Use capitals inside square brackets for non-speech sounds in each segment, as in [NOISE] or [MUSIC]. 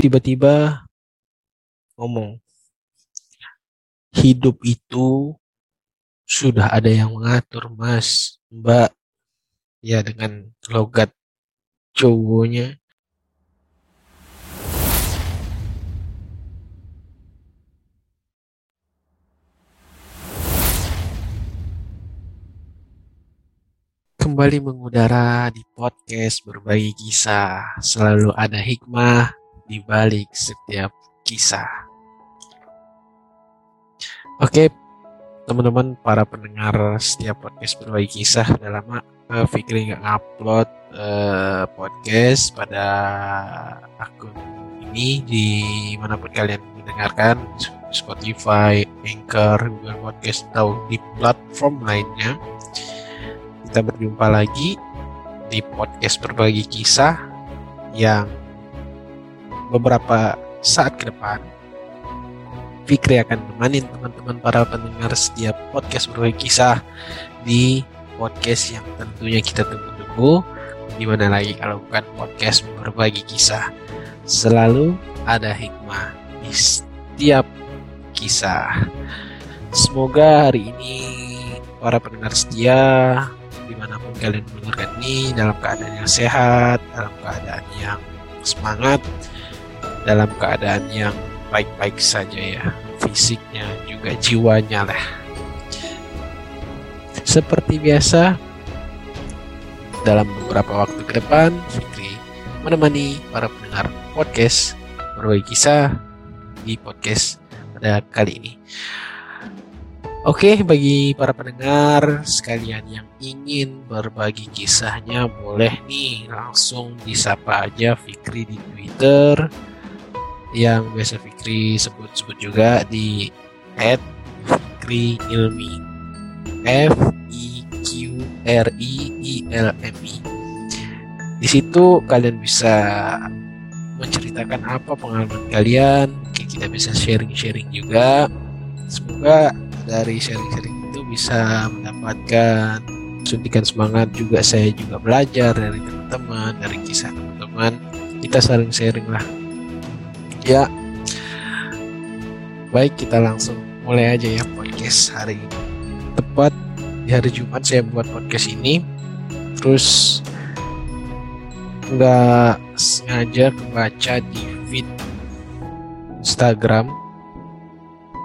tiba-tiba ngomong hidup itu sudah ada yang mengatur mas. Mbak ya dengan logat cowoknya. Kembali mengudara di podcast berbagi kisah. Selalu ada hikmah di balik setiap kisah. Oke, teman-teman para pendengar setiap podcast berbagi kisah, udah lama uh, Fikri nggak ngupload uh, podcast pada akun ini di mana pun kalian mendengarkan Spotify, Anchor, Google Podcast atau di platform lainnya. Kita berjumpa lagi di podcast berbagi kisah yang beberapa saat ke depan Fikri akan menemani teman-teman para pendengar setiap podcast berbagi kisah di podcast yang tentunya kita tunggu-tunggu. Di mana lagi kalau bukan podcast berbagi kisah? Selalu ada hikmah di setiap kisah. Semoga hari ini para pendengar setia di mana pun kalian mendengarkan ini dalam keadaan yang sehat dalam keadaan yang semangat dalam keadaan yang baik-baik saja ya. Fisiknya juga jiwanya lah. Seperti biasa dalam beberapa waktu ke depan Fikri menemani para pendengar podcast berbagi kisah di podcast pada kali ini. Oke, bagi para pendengar sekalian yang ingin berbagi kisahnya, boleh nih langsung disapa aja Fikri di Twitter yang biasa Fikri sebut-sebut juga di at Fikri Ilmi. F I Q R I I L M I. Di situ kalian bisa menceritakan apa pengalaman kalian. Kita bisa sharing-sharing juga. Semoga dari sharing-sharing itu bisa mendapatkan suntikan semangat juga. Saya juga belajar dari teman-teman dari kisah teman-teman. Kita saling sharing lah Ya, baik kita langsung mulai aja ya podcast hari ini. Tepat di hari Jumat saya buat podcast ini, terus nggak sengaja kebaca di feed Instagram,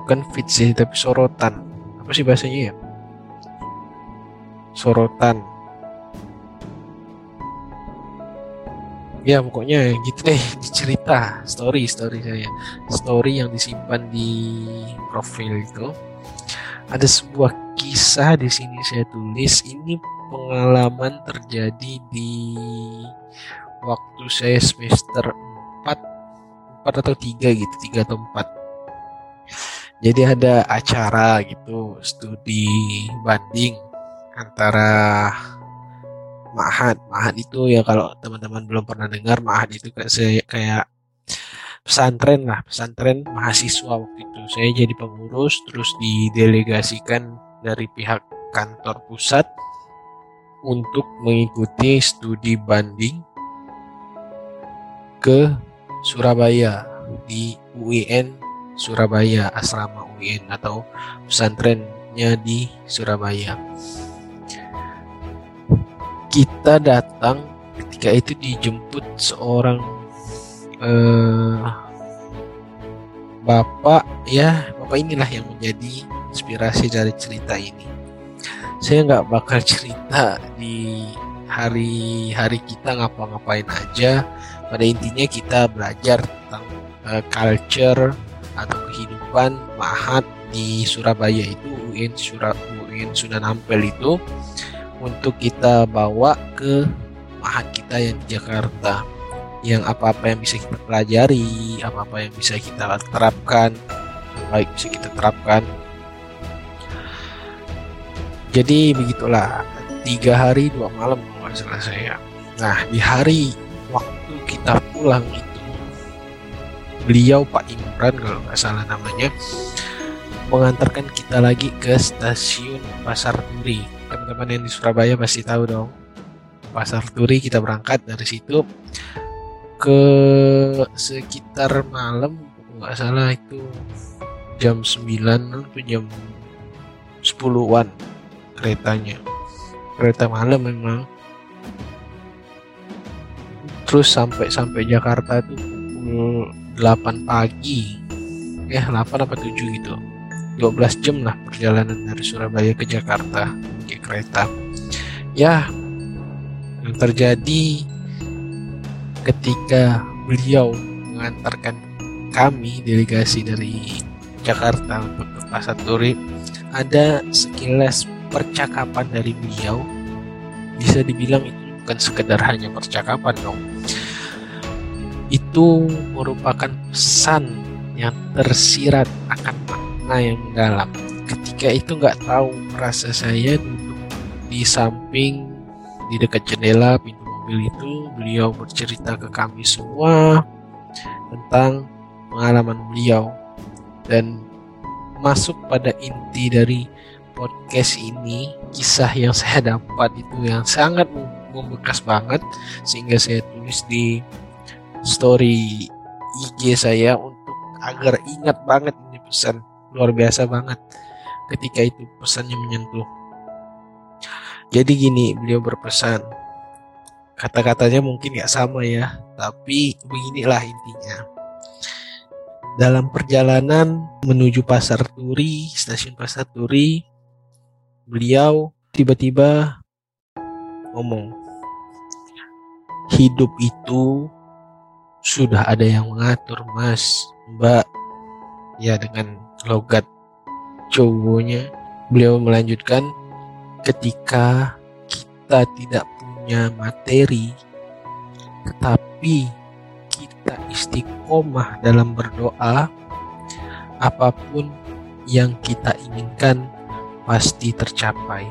bukan feed sih tapi sorotan. Apa sih bahasanya ya? Sorotan ya pokoknya gitu deh cerita story story saya. Story yang disimpan di profil itu. Ada sebuah kisah di sini saya tulis. Ini pengalaman terjadi di waktu saya semester 4 4 atau 3 gitu 3 atau 4 jadi ada acara gitu studi banding antara Ma'had. Ma'had itu ya kalau teman-teman belum pernah dengar Ma'had itu kayak kayak pesantren lah, pesantren mahasiswa waktu itu. Saya jadi pengurus terus didelegasikan dari pihak kantor pusat untuk mengikuti studi banding ke Surabaya di UIN Surabaya asrama UIN atau pesantrennya di Surabaya kita datang ketika itu dijemput seorang uh, bapak ya bapak inilah yang menjadi inspirasi dari cerita ini. Saya nggak bakal cerita di hari-hari kita ngapa-ngapain aja. Pada intinya kita belajar tentang uh, culture atau kehidupan mahat di Surabaya itu UIN Surabaya UIN Sunan Ampel itu untuk kita bawa ke mahat kita yang di Jakarta. Yang apa-apa yang bisa kita pelajari apa-apa yang bisa kita terapkan baik bisa kita terapkan. Jadi begitulah tiga hari dua malam kalau salah saya. Nah di hari waktu kita pulang itu beliau Pak Imran kalau nggak salah namanya mengantarkan kita lagi ke stasiun Pasar Turi teman-teman yang di Surabaya pasti tahu dong. Pasar turi kita berangkat dari situ ke sekitar malam nggak salah itu jam 9 atau jam 10-an keretanya. Kereta malam memang. Terus sampai sampai Jakarta itu pukul 8 pagi. Ya 8 apa 7 gitu. 12 jam lah perjalanan dari Surabaya ke Jakarta kereta. Ya yang terjadi ketika beliau mengantarkan kami delegasi dari Jakarta untuk ke Pasar Turi ada sekilas percakapan dari beliau. Bisa dibilang itu bukan sekedar hanya percakapan dong. Itu merupakan pesan yang tersirat akan makna yang mendalam. Ketika itu nggak tahu rasa saya di samping di dekat jendela pintu mobil itu beliau bercerita ke kami semua tentang pengalaman beliau. Dan masuk pada inti dari podcast ini kisah yang saya dapat itu yang sangat membekas banget sehingga saya tulis di story IG saya untuk agar ingat banget ini pesan. Luar biasa banget. Ketika itu pesannya menyentuh jadi gini beliau berpesan kata-katanya mungkin gak sama ya tapi beginilah intinya. Dalam perjalanan menuju pasar turi stasiun pasar turi beliau tiba-tiba ngomong hidup itu sudah ada yang mengatur mas. Mbak ya dengan logat cowoknya beliau melanjutkan ketika kita tidak punya materi tetapi kita istiqomah dalam berdoa apa pun yang kita inginkan pasti tercapai.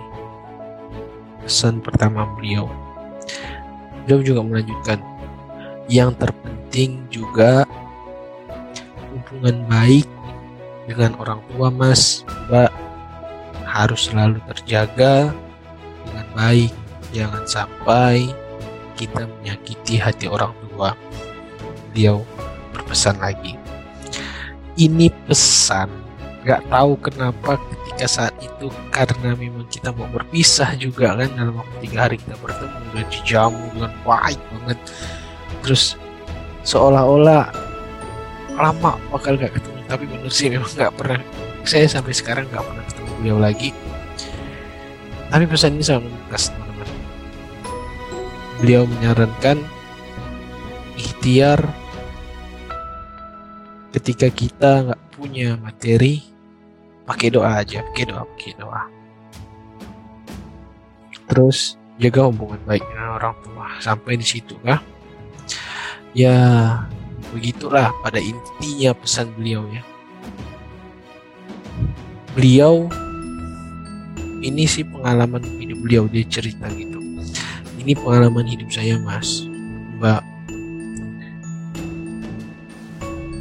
Pesan pertama beliau. Beliau juga melanjutkan yang terpenting juga hubungan baik dengan orang tua mas mbak harus selalu terjaga dengan baik jangan sampai kita menyakiti hati orang tua. Beliau berpesan lagi ini pesan. Gak tahu kenapa ketika saat itu karena memang kita mau berpisah juga kan dalam waktu tiga hari kita bertemu dan dijamu dengan baik banget. Terus seolah-olah lama bakal gak ketemu tapi bener sih memang gak pernah saya sampai sekarang gak pernah ketemu beliau lagi. Tapi pesan ini sangat membekas teman-teman. Beliau menyarankan ikhtiar ketika kita nggak punya materi pakai doa aja pakai doa pakai doa. Terus jaga hubungan baik dengan orang tua. Sampai di situ kah ya begitulah pada intinya pesan beliau ya beliau ini sih pengalaman hidup beliau dia cerita gitu ini pengalaman hidup saya mas mbak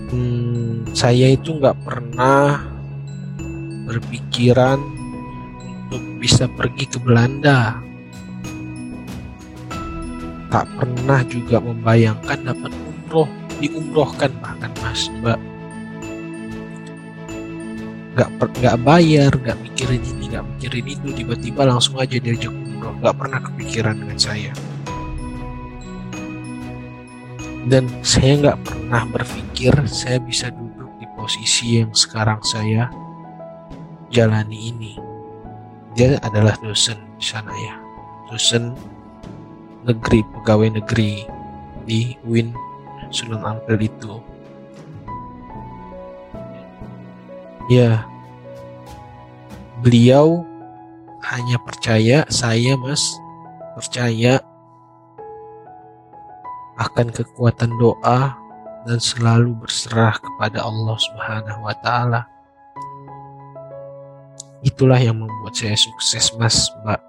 hmm, saya itu nggak pernah berpikiran untuk bisa pergi ke Belanda. Tak pernah juga membayangkan dapat umroh, diumrohkan bahkan mas mbak. Gak, per, gak bayar, gak mikirin ini, gak mikirin itu, tiba-tiba langsung aja diajak umroh. Gak pernah kepikiran dengan saya dan saya nggak pernah berpikir saya bisa duduk di posisi yang sekarang saya jalani ini. Dia adalah dosen di sana ya, dosen negeri pegawai negeri di Win Sunan Ampel itu. Ya, beliau hanya percaya saya mas percaya akan kekuatan doa dan selalu berserah kepada Allah Subhanahu wa taala. Itulah yang membuat saya sukses, Mas, Mbak.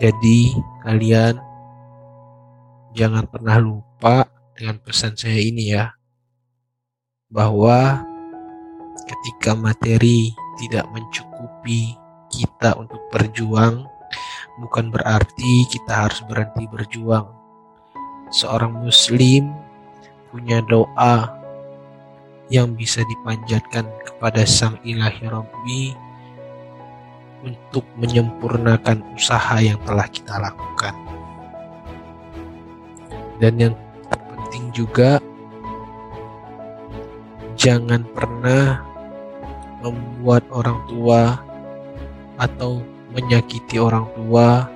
Jadi, kalian jangan pernah lupa dengan pesan saya ini ya. Bahwa ketika materi tidak mencukupi kita untuk berjuang, bukan berarti kita harus berhenti berjuang seorang muslim punya doa yang bisa dipanjatkan kepada Sang Ilahi Rabbi untuk menyempurnakan usaha yang telah kita lakukan. Dan yang terpenting juga jangan pernah membuat orang tua atau menyakiti orang tua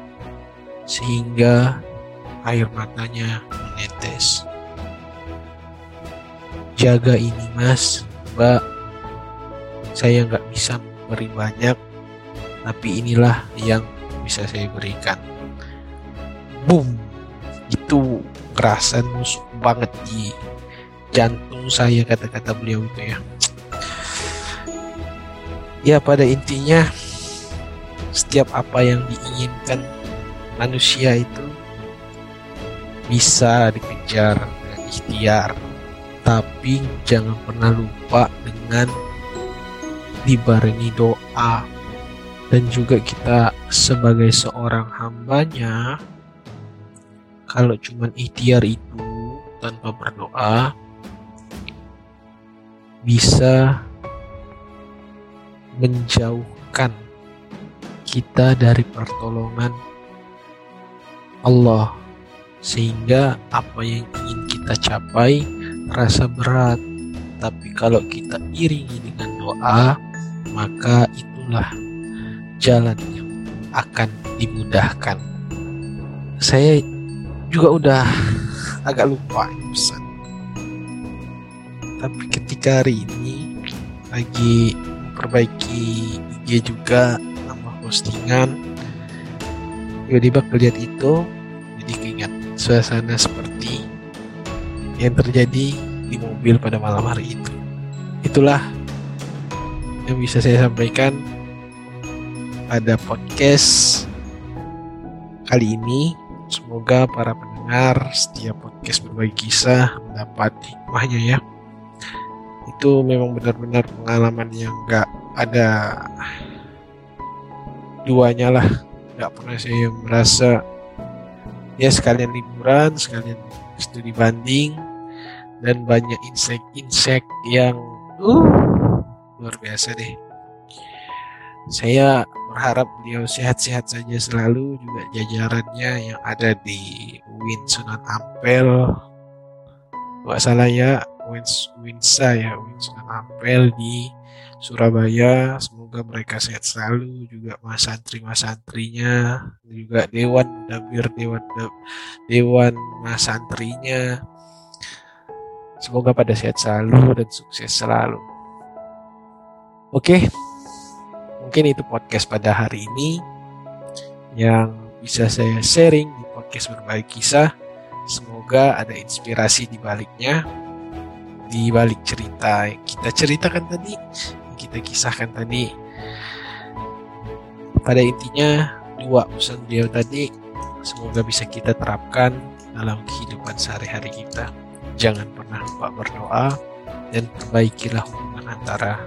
sehingga air matanya menetes. Jaga ini mas. Mbak saya nggak bisa memberi banyak tapi inilah yang bisa saya berikan. Boom! Itu kerasan nusuk banget di jantung saya kata-kata beliau itu ya ya pada intinya setiap apa yang diinginkan manusia itu bisa dikejar dengan ikhtiar. Tapi jangan pernah lupa dengan dibarengi doa. Dan juga kita sebagai seorang hambanya kalau cuman ikhtiar itu tanpa berdoa bisa menjauhkan kita dari pertolongan Allah sehingga apa yang ingin kita capai terasa berat, tapi kalau kita iringi dengan doa, maka itulah jalan yang akan dimudahkan. Saya juga udah [LAUGHS] agak lupa pesan. Tapi ketika hari ini lagi perbaiki IG juga nama postingan, tiba-tiba kelihat itu, jadi keingat suasana seperti yang terjadi di mobil pada malam hari itu. Itulah yang bisa saya sampaikan pada podcast kali ini. Semoga para pendengar setiap podcast berbagi kisah mendapat hikmahnya ya. Itu memang benar-benar pengalaman yang gak ada duanya lah. Gak pernah saya merasa ya sekalian liburan, sekalian studi banding, dan banyak insek-insek yang uh, luar biasa deh. Saya berharap beliau sehat-sehat saja selalu juga jajarannya yang ada di Win Sunan Ampel. Gak salah ya, Win Winsa ya, Win Sunan Ampel di Surabaya. Semoga mereka sehat selalu juga mas santri mas santrinya juga dewan dabir dewan dewan mas santrinya Semoga pada sehat selalu dan sukses selalu. Oke, mungkin itu podcast pada hari ini yang bisa saya sharing di podcast berbagi kisah. Semoga ada inspirasi di baliknya, di balik cerita kita ceritakan tadi, kita kisahkan tadi. Pada intinya, dua pesan beliau tadi semoga bisa kita terapkan dalam kehidupan sehari-hari kita jangan pernah lupa berdoa dan perbaikilah hubungan antara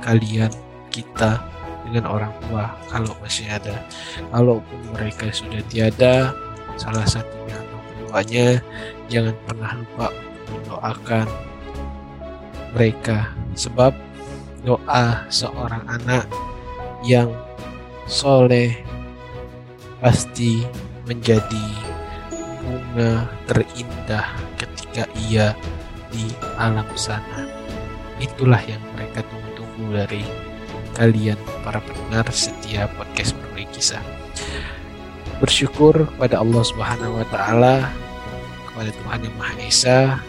kalian kita dengan orang tua kalau masih ada kalaupun mereka sudah tiada salah satunya atau keduanya jangan pernah lupa mendoakan mereka sebab doa seorang anak yang soleh pasti menjadi bunga terindah ketika ia di alam sana. Itulah yang mereka tunggu-tunggu dari kalian para pendengar setiap podcast berbagi kisah. Bersyukur pada Allah Subhanahu wa taala, kepada Tuhan yang Maha Esa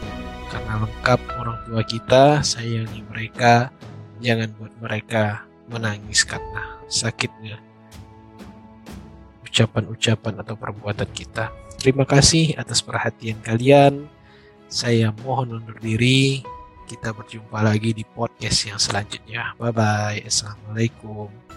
karena lengkap orang tua kita, sayangi mereka, jangan buat mereka menangis karena sakitnya ucapan-ucapan atau perbuatan kita. Terima kasih atas perhatian kalian. Saya mohon undur diri. Kita berjumpa lagi di podcast yang selanjutnya. Bye bye. Assalamualaikum.